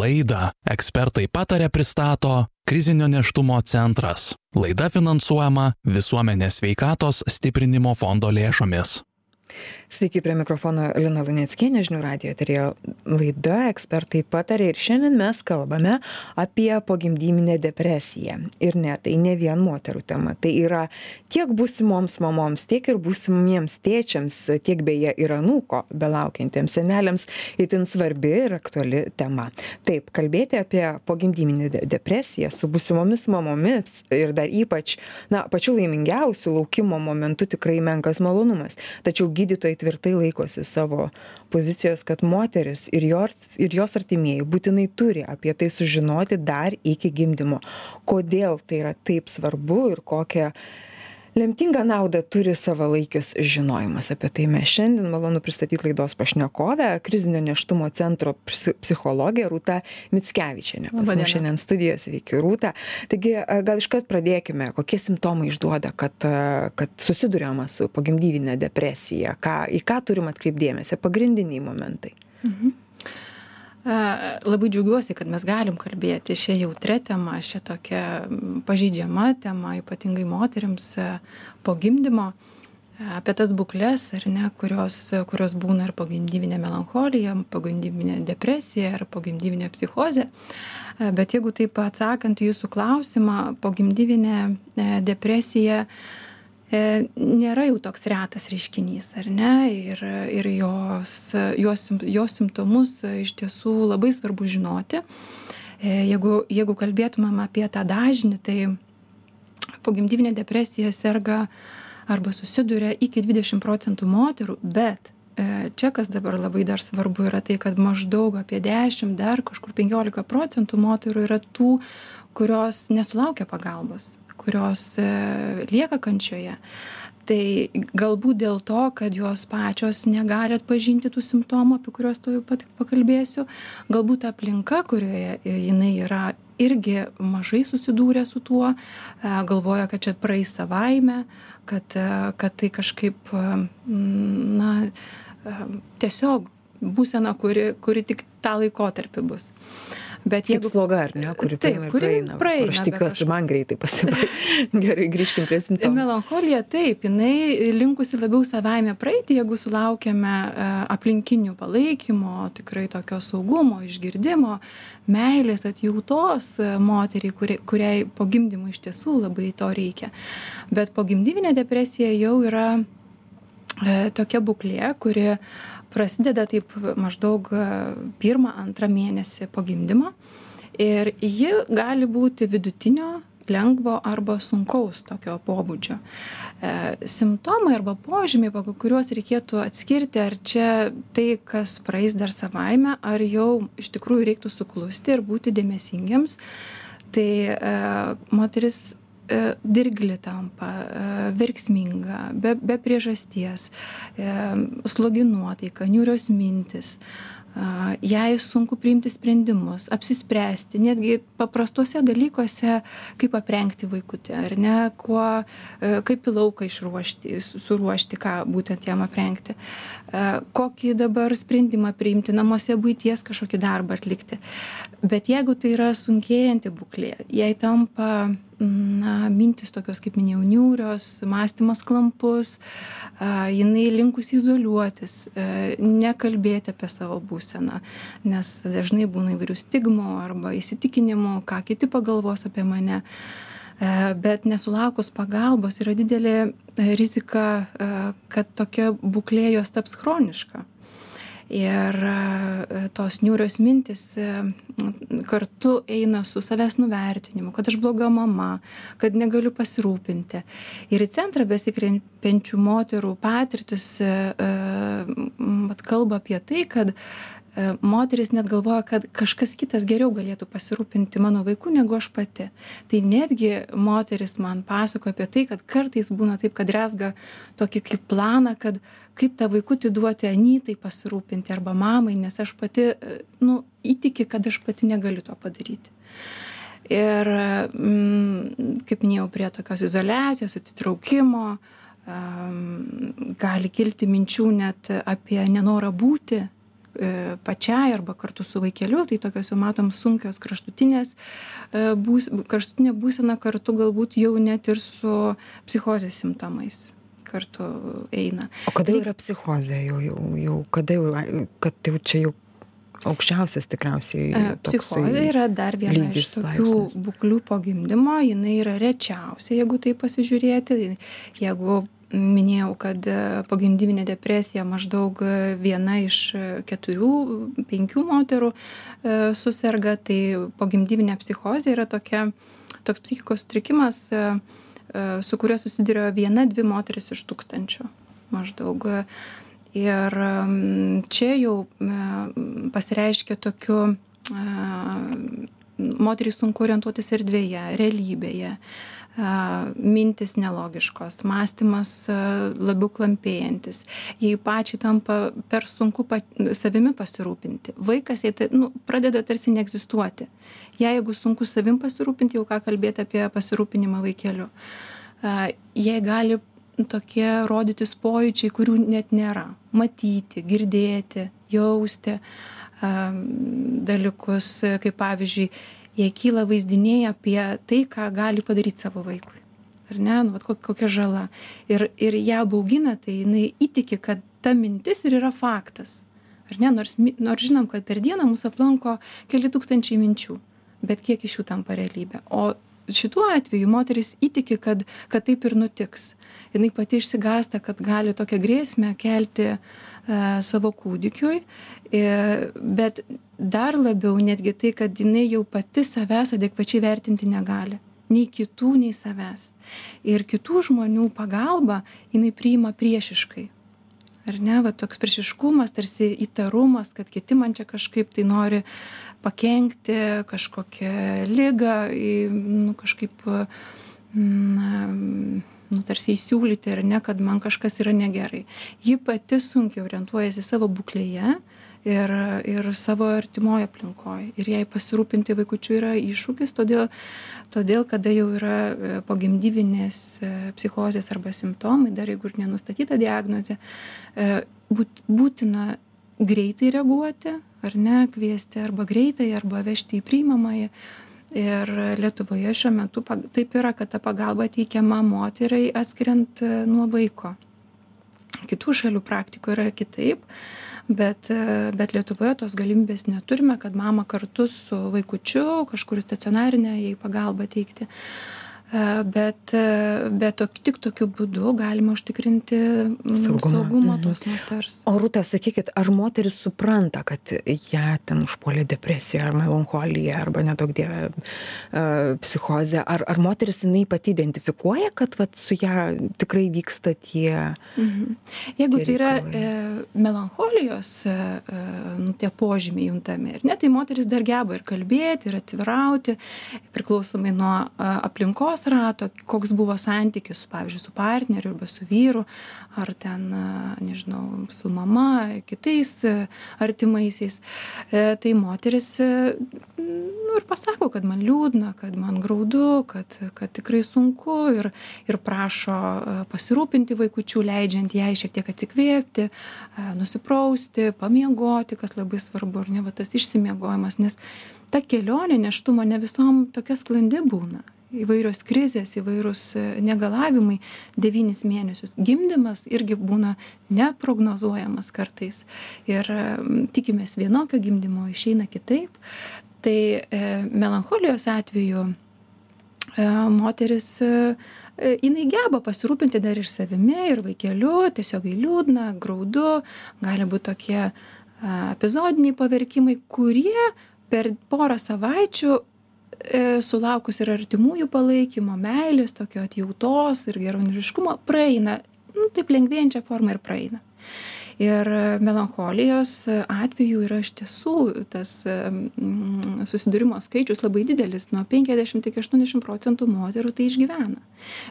Laidą ekspertai patarė pristato Krizinio neštumo centras. Laida finansuojama Visuomenės veikatos stiprinimo fondo lėšomis. Sveiki, prie mikrofono Lina Luneckienė, žinių radijo turėjo laida, ekspertai patarė ir šiandien mes kalbame apie pogimdyminę depresiją. Ir ne, tai ne vien moterų tema, tai yra tiek būsimoms mamoms, tiek ir būsimiems tėčiams, tiek beje ir anūko belaukiantiems seneliams itin svarbi ir aktuali tema. Taip, kalbėti apie pogimdyminę de depresiją su būsimomis mamomis ir dar ypač, na, pačiu laimingiausiu laukimo momentu tikrai menkas malonumas. Tačiau gydytojai tvirtai laikosi savo pozicijos kad moteris ir jos ir jos artimieji būtinai turi apie tai sužinoti dar iki gimdymo. Kodėl tai yra taip svarbu ir kokią lemtingą naudą turi savalaikis žinojimas. Apie tai mes šiandien malonu pristatyt laidos pašnekovę krizinio nėštumo centro psi psichologė rūta mickevičienė pas mus šiandien studijoje sveiki rūta. Taigi gal iškart pradėkime kokie simptomai išduoda kad kad susiduriama su pogimdyvine depresija? Ką į ką turim atkreipt dėmesį? Pagrindiniai momentai. Mhm. Labai džiaugiuosi, kad mes galim kalbėti šią jautrę temą, šią tokią pažeidžiamą temą, ypatingai moteriams po gimdymo, apie tas būklės, ar ne, kurios, kurios būna ir pogimdyvinė melancholija, pogimdyvinė depresija ar pogimdyvinė psichozė. Bet jeigu taip atsakant jūsų klausimą, pogimdyvinė depresija E, nėra jau toks retas reiškinys, ar ne? Ir, ir jos, jos, jos simptomus iš tiesų labai svarbu žinoti. E, jeigu, jeigu kalbėtumėm apie tą dažnį, tai pogimdyvinė depresija serga arba susiduria iki 20 procentų moterų, bet e, čia kas dabar labai dar svarbu yra tai, kad maždaug apie 10, dar kažkur 15 procentų moterų yra tų, kurios nesulaukia pagalbos kurios e, lieka kančioje. Tai galbūt dėl to, kad jos pačios negali atpažinti tų simptomų, apie kuriuos tu pat pakalbėsiu, galbūt aplinka, kurioje jinai yra, irgi mažai susidūrė su tuo, e, galvoja, kad čia praeis savaime, kad, e, kad tai kažkaip, na, tiesiog būsena, kuri, kuri tik tą laikotarpį bus. Bet jeigu... Kaip sloga, ar ne, kuri taip, kuri praeina. praeina aš tikiuosi, man greitai pasibaigia. Gerai, grįžkim prie simptomų. Melancholija, taip, jinai linkusi labiau savaime praeiti, jeigu sulaukiame e, aplinkinių palaikymo, tikrai tokio saugumo, išgirdimo, meilės, atjautos e, moteriai, kuriai, kuriai po gimdymo iš tiesų labai to reikia. Bet po gimdyvinė depresija jau yra e, tokia būklė, kuri prasideda taip maždaug e, pirmą antrą mėnesį po gimdymo ir ji gali būti vidutinio lengvo arba sunkaus tokio pobūdžio. E, simptomai arba požymiai, pagal kuriuos reikėtų atskirti, ar čia tai, kas praeis dar savaime, ar jau iš tikrųjų reiktų suklusti ir būti dėmesingiams, tai e, moteris dirgli tampa, e, verksminga, be, be priežasties, e, slogi nuotaika, niūrios mintis, jai sunku priimti sprendimus, apsispręsti, netgi paprastuose dalykuose, kaip aprengti vaikutį, ar ne, kuo, kaip į lauką išruošti, suruošti, ką būtent jam aprengti, kokį dabar sprendimą priimti, namuose būties kažkokį darbą atlikti. Bet jeigu tai yra sunkėjanti būklė, jai tampa na mintys tokios kaip minėjau niūrios mąstymas klampus jinai linkusi izoliuotis e, nekalbėti apie savo būseną nes dažnai būna įvairių stigmų arba įsitikinimų ką kiti pagalvos apie mane. E, bet nesulaukus pagalbos yra didelė e, rizika kad tokia būklė jos taps chroniška ir e, tos niūrios mintys e, kartu eina su savęs nuvertinimu, kad aš bloga mama, kad negaliu pasirūpinti. Ir į centrą besikreipiančių moterų patirtis e, kalba apie tai, kad moteris net galvoja, kad kažkas kitas geriau galėtų pasirūpinti mano vaiku negu aš pati. Tai netgi moteris man pasako apie tai, kad kartais būna taip, kad resga tokį kaip planą, kad kaip tą vaikutį duoti anytai pasirūpinti arba mamai, nes aš pati, e, nu, įtiki, kad aš pati negaliu to padaryti. Ir, mm, kaip minėjau, prie tokios izolacijos, atitraukimo, um, gali kilti minčių net apie nenorą būti e, pačiai arba kartu su vaikeliu, tai tokios jau matom sunkios kraštutinės, e, būs, kraštutinė būsena kartu galbūt jau net ir su psichozės simptomais kartu eina. O kada yra psichozė, jau, jau, jau, kada jau, kad jau čia jau aukščiausias tikriausiai. E, psichozė yra dar viena iš tokių laipsnis. būklių po gimdymo, jinai yra rečiausia, jeigu tai pasižiūrėti. Jeigu minėjau, kad e, pogimdyminė depresija maždaug viena iš keturių, penkių moterų e, susirga, tai pogimdyminė psichozė yra tokia, toks psichikos sutrikimas, su kuriuo susiduria viena, dvi moteris iš tūkstančių maždaug. Ir čia jau pasireiškia tokiu moteriai sunku orientuotis erdvėje, realybėje, mintis nelogiškos, mąstymas labiau klampėjantis, jai pačiai tampa per sunku pat, savimi pasirūpinti. Vaikas jai nu, pradeda tarsi neegzistuoti. Jeigu sunku savim pasirūpinti, jau ką kalbėti apie pasirūpinimą vaikeliu. Jie gali tokie rodytis pojūčiai, kurių net nėra. Matyti, girdėti, jausti dalykus, kaip pavyzdžiui, jie kyla vaizdiniai apie tai, ką gali padaryti savo vaikui. Ar ne, nu, vat, kokia žala. Ir, ir ją baugina, tai jinai įtiki, kad ta mintis ir yra faktas. Ar ne, nors, nors žinom, kad per dieną mūsų aplanko keli tūkstančiai minčių, bet kiek iš jų tampa realybė. O šituo atveju moteris įtiki kad kad taip ir nutiks. Jinai pati išsigąsta kad gali tokią grėsmę kelti e, savo kūdikiui e, bet dar labiau netgi tai kad jinai jau pati savęs adekvačiai vertinti negali. Nei kitų nei savęs. Ir kitų žmonių pagalbą jinai priima priešiškai ar ne va toks priešiškumas tarsi įtarumas kad kiti man čia kažkaip tai nori pakenkti kažkokią ligą į nu kažkaip nu tarsi įsiūlyti ar ne kad man kažkas yra negerai. Ji pati sunkiai orientuojasi savo būklėje ir ir savo artimoj aplinkoj. Ir jai pasirūpinti vaikučiu yra iššūkis todėl todėl kada jau yra e, pogimdyvinės e, psichozės arba simptomai dar jeigu ir nenustatyta diagnozė e, būt būtina greitai reaguoti ar ne kviesti arba greitąją arba vežti į priimamąjį. Ir lietuvoje šiuo metu taip yra kad ta pagalba teikiama moteriai atskiriant nuo vaiko. Kitų šalių praktikoj yra kitaip bet bet lietuvoje tos galimybės neturime kad mamą kartu su vaikučiu kažkur į stacionarinę jai pagalbą teikti bet bet tok tik tokiu būdu galima užtikrinti Saugumą. saugumą Mhm. tos moters O Rūta, sakykit, ar moteris supranta, kad ją ten užpuolė depresija ar melancholija arba nedaug dievė e, psichozė, ar, ar moteris jinai pati identifikuoja, kad vat, su ją tikrai vyksta tie... Mhm. Jeigu Tie tai yra e, melancholijos e, e, nu, tie požymiai juntami, ne, tai moteris dar geba ir kalbėti, ir atvirauti, priklausomai nuo e, aplinkos rato, koks buvo santykis, su, pavyzdžiui, su partneriu arba su vyru, ar ten, nežinau, su mama, kitais artimaisiais. E, tai moteris nu, ir pasako, kad man liūdna, kad man graudu, kad, kad tikrai sunku ir, ir prašo pasirūpinti vaikučių, leidžiant jai šiek tiek atsikvėpti, nusiprausti, pamiegoti, kas labai svarbu, ar ne, va tas išsimiegojimas, nes ta kelionė neštumo ne visom tokia sklandi būna. Įvairios krizės, įvairūs e, negalavimai devynis mėnesius. Gimdymas irgi būna neprognozuojamas kartais. Ir e, tikimės vienokio gimdymo, išeina kitaip. Tai e, melancholijos atveju e, moteris e, e, jinai geba pasirūpinti dar ir savimi, ir vaikeliu, tiesiog liūdna, graudu, gali būti tokie epizodiniai paverkimai, kurie per porą savaičių sulaukus ir artimųjų palaikymo, meilės, tokio atjautos ir geronoriškumo, praeina, nu, taip lengvėjančia forma ir praeina. Ir melancholijos atveju yra iš tiesų tas mm, susidūrimo skaičius labai didelis, nuo 50 iki 80 procentų moterų tai išgyvena.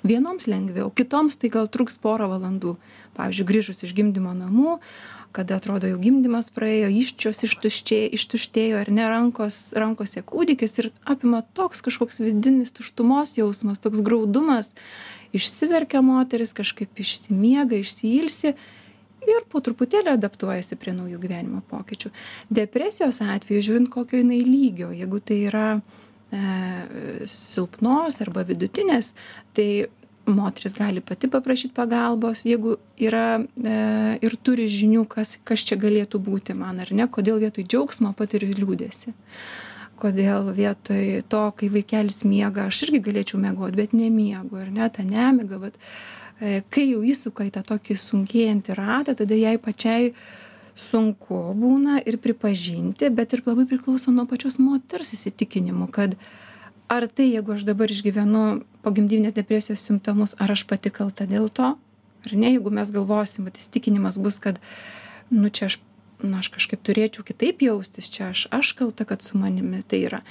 Vienoms lengviau, kitoms tai gal truks porą valandų. Pavyzdžiui, grįžus iš gimdymo namų, kada atrodo jau gimdymas praėjo, iščios ištuštėjo, ištuštėjo ar ne rankos, rankose kūdikis ir apima toks kažkoks vidinis tuštumos jausmas, toks graudumas, išsiverkia moteris, kažkaip išsimiega, išsiilsi ir po truputėlį adaptuojasi prie naujų gyvenimo pokyčių. Depresijos atveju, žiūrint kokio jinai lygio, jeigu tai yra e, silpnos arba vidutinės, tai moteris gali pati paprašyti pagalbos, jeigu yra e, ir turi žinių, kas, kas čia galėtų būti man ar ne, kodėl vietoj džiaugsmo patiriu liūdėsi. Kodėl vietoj to, kai vaikelis miega, aš irgi galėčiau mėgoti, bet nemiegu, ar ne, ta nemiga, bet e, kai jau įsuka į tą tokį sunkėjantį ratą, tada jai pačiai sunku būna ir pripažinti, bet ir labai priklauso nuo pačios moters įsitikinimų, kad ar tai, jeigu aš dabar išgyvenu pogimdyvinės depresijos simptomus, ar aš pati kalta dėl to, ar ne, jeigu mes galvosim, bet įsitikinimas bus, kad, nu čia aš, nu aš kažkaip turėčiau kitaip jaustis, čia aš, aš kalta, kad su manimi tai yra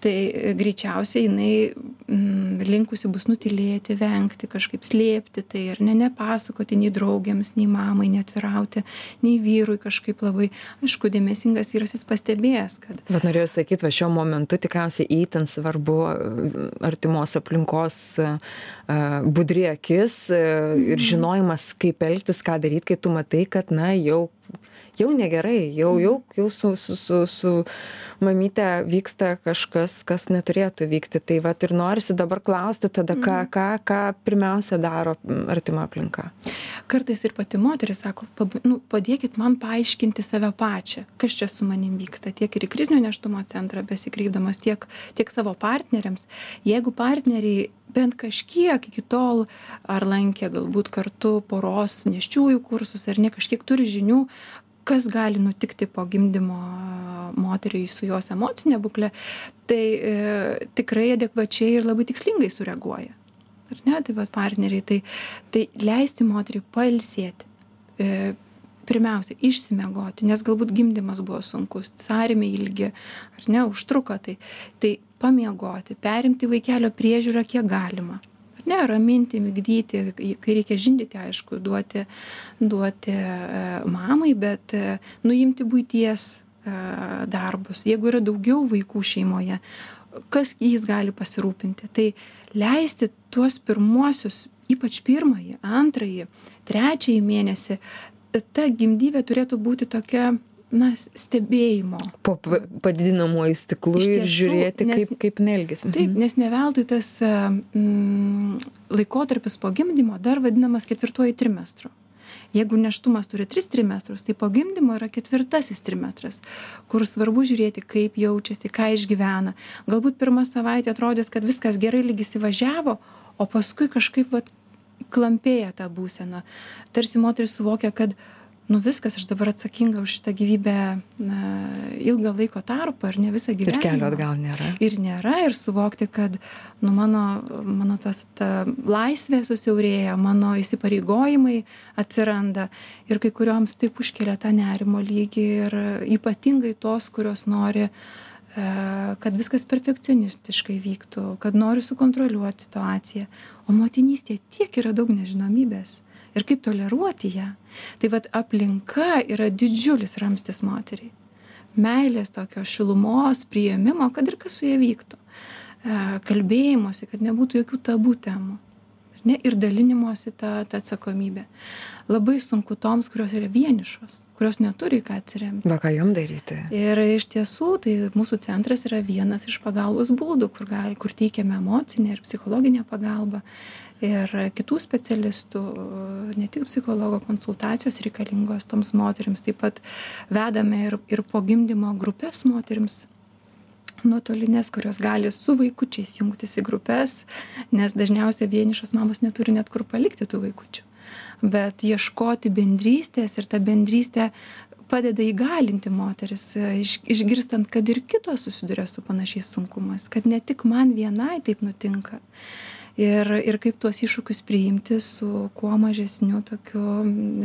tai e, greičiausiai jinai mm, linkusi bus nutylėti, vengti, kažkaip slėpti tai ir ne nepasakoti nei draugėms, nei mamai, netvirauti, nei vyrui kažkaip labai, aišku, dėmesingas vyras jis pastebėjęs, kad... Bet norėjau sakyti, va šiuo momentu tikriausiai įtin svarbu e, artimos aplinkos budri akis ir mhm. žinojimas, kaip elgtis, ką daryti, kai tu matai, kad, na, jau jau negerai jau jau jau su su su su mamyte vyksta kažkas kas neturėtų vykti. Tai vat ir norisi dabar klausti tada ką mhm. ką ką pirmiausia daro artima aplinka. Kartais ir pati moteris sako nu padėkit man paaiškinti save pačią. Kas čia su manim vyksta? Tiek ir į krizinio nėštumo centrą besikreipdamos tiek tiek savo partneriams. Jeigu partneriai bent kažkiek iki tol ar lankė galbūt kartu poros nėščiųjų kursus ar ne kažkiek turi žinių kas gali nutikti po gimdymo moteriai su jos emocinė būklė, tai e, tikrai adekvačiai ir labai tikslingai sureaguoja. Ar ne, tai va partneriai, tai, tai leisti moteriai pailsėti. E, pirmiausia, išsimegoti, nes galbūt gimdymas buvo sunkus, sąrėmė ilgi, ar ne, užtruko tai. Tai pamiegoti, perimti vaikelio priežiūrą kiek galima ne raminti migdyti kai reikia žindyti aišku duoti duoti e, mamai bet e, nuimti buities e, darbus. Jeigu yra daugiau vaikų šeimoje kas jais gali pasirūpinti? Tai leisti tuos pirmuosius ypač pirmąjį antrąjį trečiąjį mėnesį ta gimdyvė turėtų būti tokia na stebėjimo po padidinamuoju stiklu ir žiūrėti kaip, kaip nelgesi. Taip, mhm. nes ne veltui tas mm, laikotarpis po gimdymo dar vadinamas ketvirtuoju trimestru. Jeigu neštumas turi tris trimestrus, tai po gimdymo yra ketvirtasis trimestras, kur svarbu žiūrėti, kaip jaučiasi, ką išgyvena. Galbūt pirmą savaitę atrodys, kad viskas gerai lyg įsivažiavo, o paskui kažkaip vat, klampėja tą būseną. Tarsi moteris suvokia, kad uh, nu viskas aš dabar atsakinga už šitą gyvybę na ilgą laiko tarpą ar ne visą gyvenimą ir kelio atgal nėra. Ir nėra ir suvokti kad nu mano mano tas ta laisvė susiaurėja mano įsipareigojimai atsiranda. Ir kai kurioms taip užkelia tą nerimo lygį ir ypatingai tos kurios nori e, kad viskas perfekcionistiškai vyktų, kad noriu sukontroliuoti situaciją. O motinystėje tiek yra daug nežinomybės ir kaip toleruoti ją. Tai vad aplinka yra didžiulis ramstis moteriai. Meilės tokio šilumos, prieimimo, kad ir kas su jie vyktų. E, kalbėjimuose, kad nebūtų jokių tabų temų. Ne, ir dalinimuose tą, tą atsakomybę. Labai sunku toms, kurios yra vienišos, kurios neturi ką atsiremti. Va, ką jom daryti? Ir iš tiesų, tai mūsų centras yra vienas iš pagalbos būdų, kur, gali, kur teikiame emocinę ir psichologinę pagalbą ir kitų specialistų, ne tik psichologo konsultacijos reikalingos toms moteriams, taip pat vedame ir, ir po gimdymo grupės moteriams nuotolinės, kurios gali su vaikučiais jungtis į grupės, nes dažniausiai vienišos mamos neturi net kur palikti tų vaikučių. Bet ieškoti bendrystės ir ta bendrystė padeda įgalinti moteris, iš, išgirstant, kad ir kitos susiduria su panašiais sunkumais, kad ne tik man vienai taip nutinka ir ir kaip tuos iššūkius priimti su kuo mažesniu tokiu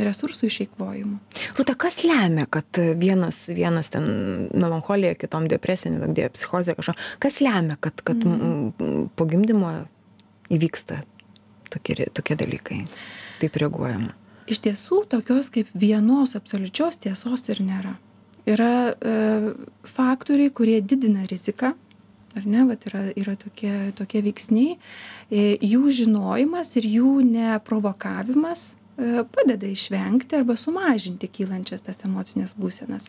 resursų išeikvojimu. Rūta, kas lemia, kad vienas, vienas ten melancholija, kitom depresija, nedaug dėjo psichozė kažko, kas lemia, kad, kad mm. po gimdymo įvyksta tokie, tokie dalykai, taip reaguojama? Iš tiesų, tokios kaip vienos absoliučios tiesos ir nėra. Yra e, faktoriai, kurie didina riziką ar ne vat yra yra tokie tokie veiksniai e, jų žinojimas ir jų neprovokavimas e, padeda išvengti arba sumažinti kylančias tas emocinės būsenas.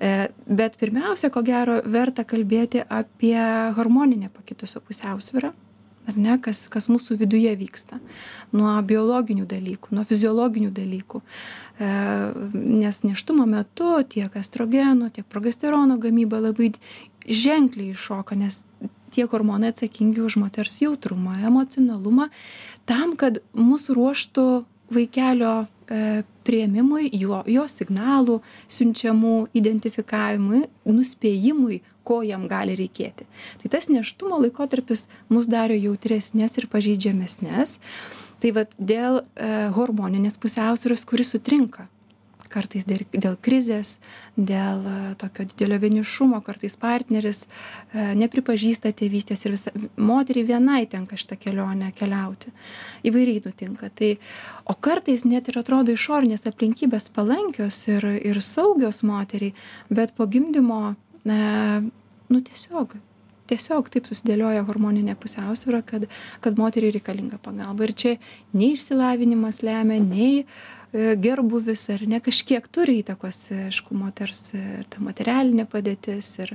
E, bet pirmiausia, ko gero, verta kalbėti apie harmoninę pakitusio pusiausvyrą ar ne, kas, kas mūsų viduje vyksta. Nuo biologinių dalykų, nuo fiziologinių dalykų. E, nes neštumo metu tiek estrogeno, tiek progesterono gamyba labai ženkliai iššoka, nes tie hormonai atsakingi už moters jautrumą, emocionalumą, tam, kad mūsų ruoštų vaikelio e, prieimimui, jo, jo signalų siunčiamų identifikavimui, nuspėjimui, ko jam gali reikėti. Tai tas neštumo laikotarpis mus daro jautresnės ir pažeidžiamesnės. Tai vad dėl e, hormoninės pusiausvėros, kuris sutrinka kartais dėl, krizės, dėl e, tokio didelio vienišumo, kartais partneris e, nepripažįsta tėvystės ir visa, moteriai vienai tenka šitą kelionę keliauti. Įvairiai nutinka. Tai, o kartais net ir atrodo išorinės aplinkybės palankios ir, ir saugios moteriai, bet po gimdymo, e, nu tiesiog tiesiog taip susidėlioja hormoninė pusiausvyrą, kad, kad moteriai reikalinga pagalba. Ir čia nei išsilavinimas lemia, nei e, gerbuvis ar ne kažkiek turi įtakos, aišku, moters ir ta materialinė padėtis ir,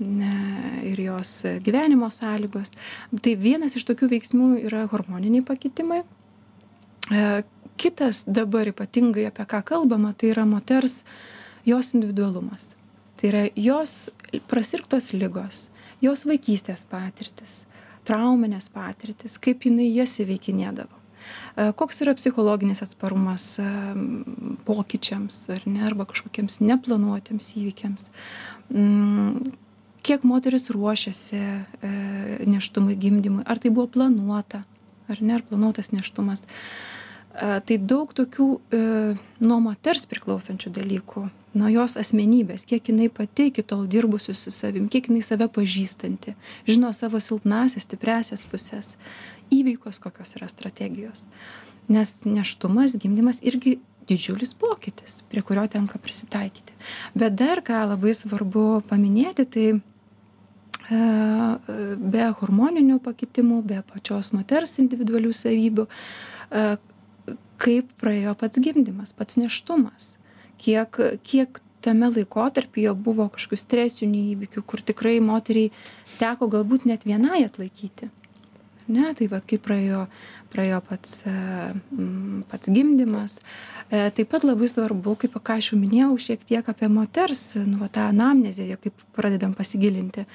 ir jos gyvenimo sąlygos. Tai vienas iš tokių veiksmų yra hormoniniai pakitimai. E, kitas dabar ypatingai apie ką kalbama, tai yra moters jos individualumas. Tai yra jos prasirktos lygos, jos vaikystės patirtis, trauminės patirtis, kaip jinai jas įveikinėdavo. E, koks yra psichologinis atsparumas e, pokyčiams ar ne, arba kažkokiems neplanuotiems įvykiams. Mm, kiek moteris ruošiasi e, neštumui, gimdymui, ar tai buvo planuota, ar ne, ar planuotas neštumas. Tai daug tokių nuo moters priklausančių dalykų nuo jos asmenybės kiek jinai pati iki tol dirbusi su savim kiek jinai save pažįstanti žino savo silpnąsias stipriąsias puses įveikos kokios yra strategijos. Nes nėštumas gimdymas irgi didžiulis pokytis prie kurio tenka prisitaikyti. Bet dar ką labai svarbu paminėti tai e, be hormoninių pakitimų be pačios moters individualių savybių e, kaip praėjo pats gimdymas pats nėštumas kiek kiek tame laikotarpyje buvo kažkokių stresinių įvykių kur tikrai moteriai teko galbūt net vienai atlaikyti ne tai vat kaip praėjo praėjo pats e, pats gimdymas e, taip pat labai svarbu kaip ką aš jau minėjau šiek tiek apie moters nu va tą anamnezę kaip pradedam pasigilinti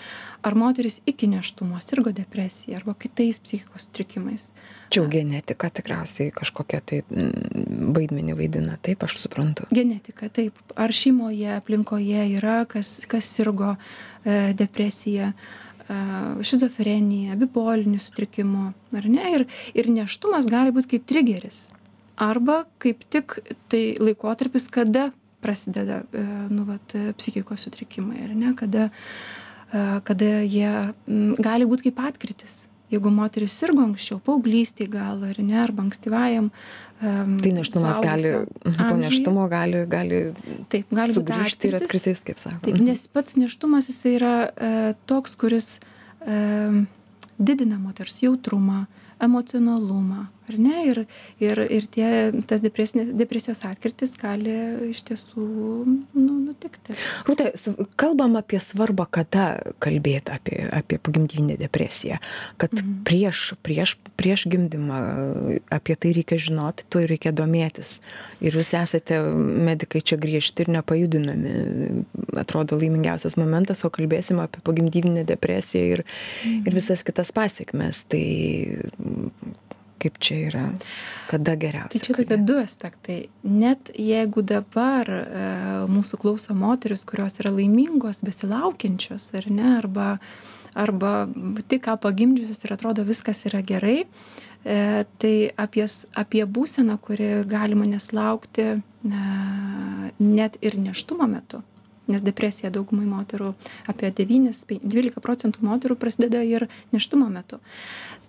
ar moteris iki nėštumo sirgo depresija arba kitais psichikos sutrikimais Čia jau genetika tikriausiai kažkokia tai mm, vaidmenį vaidina, taip aš suprantu. Genetika, taip. Ar šeimoje, aplinkoje yra, kas, kas sirgo e, depresija, e, šizofrenija, bipolinių sutrikimų, ar ne? Ir, ir neštumas gali būti kaip trigeris. Arba kaip tik tai laikotarpis, kada prasideda nu, vat, psichikos sutrikimai, ar ne? Kada, kada jie gali būti kaip atkritis jeigu moteris sirgo anksčiau paauglystėj gal ar ne arba ankstyvajam um, tai nėštumas gali po nėštumo gali gali taip gali sugrįžti ir atkritis kaip sako taip nes pats nėštumas jisai yra e, toks kuris e, didina moters jautrumą emocionalumą ar ne? Ir ir ir tie tas depresinė depresijos atkrytis gali iš tiesų nu nutikti. Rūta kalbam apie svarbą kada kalbėt apie apie pogimdyvinę depresiją. Kad mhm. prieš prieš prieš gimdymą apie tai reikia žinoti tuo reikia domėtis. Ir jūs esate medikai čia griežti ir nepajudinami. Atrodo laimingiausias momentas o kalbėsim apie pogimdyvinę depresiją ir mhm. ir visas kitas pasekmes. Tai kaip čia yra, kada geriausia. Tai čia tokie du aspektai. Net jeigu dabar e, mūsų klauso moteris, kurios yra laimingos, besilaukiančios, ar ne, arba, arba tik ką pagimdžiusios ir atrodo viskas yra gerai, e, tai apie, apie būseną, kuri galima neslaukti e, net ir neštumo metu nes depresija daugumai moterų apie devynis dvylika procentų moterų prasideda ir nėštumo metu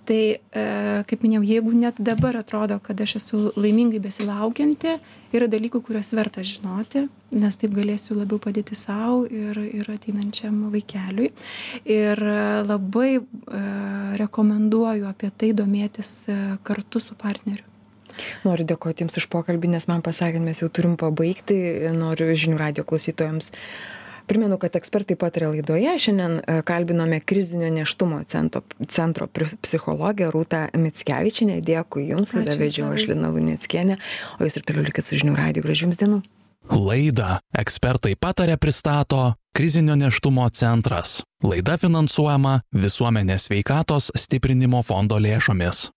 tai e, kaip minėjau jeigu net dabar atrodo kad aš esu laimingai besilaukianti yra dalykų kuriuos verta žinoti nes taip galėsiu labiau padėti sau ir ir ateinančiam vaikeliui ir e, labai e, rekomenduoju apie tai domėtis kartu su partneriu Noriu dėkoti Jums už pokalbį, nes man pasakė, mes jau turim pabaigti. Noriu žinių radio klausytojams primenu kad ekspertai pataria laidoje. Šiandien e, kalbinome krizinio nėštumo centro centro psichologę rūtą mickevičienę. Dėkui jums laidą vedžiau aš lina luneckienė. O jūs ir toliau likit su žinių radiju. Gražių jums dienų. Laidą ekspertai patarė pristato krizinio nėštumo centras. Laida finansuojama visuomenės veikatos stiprinimo fondo lėšomis.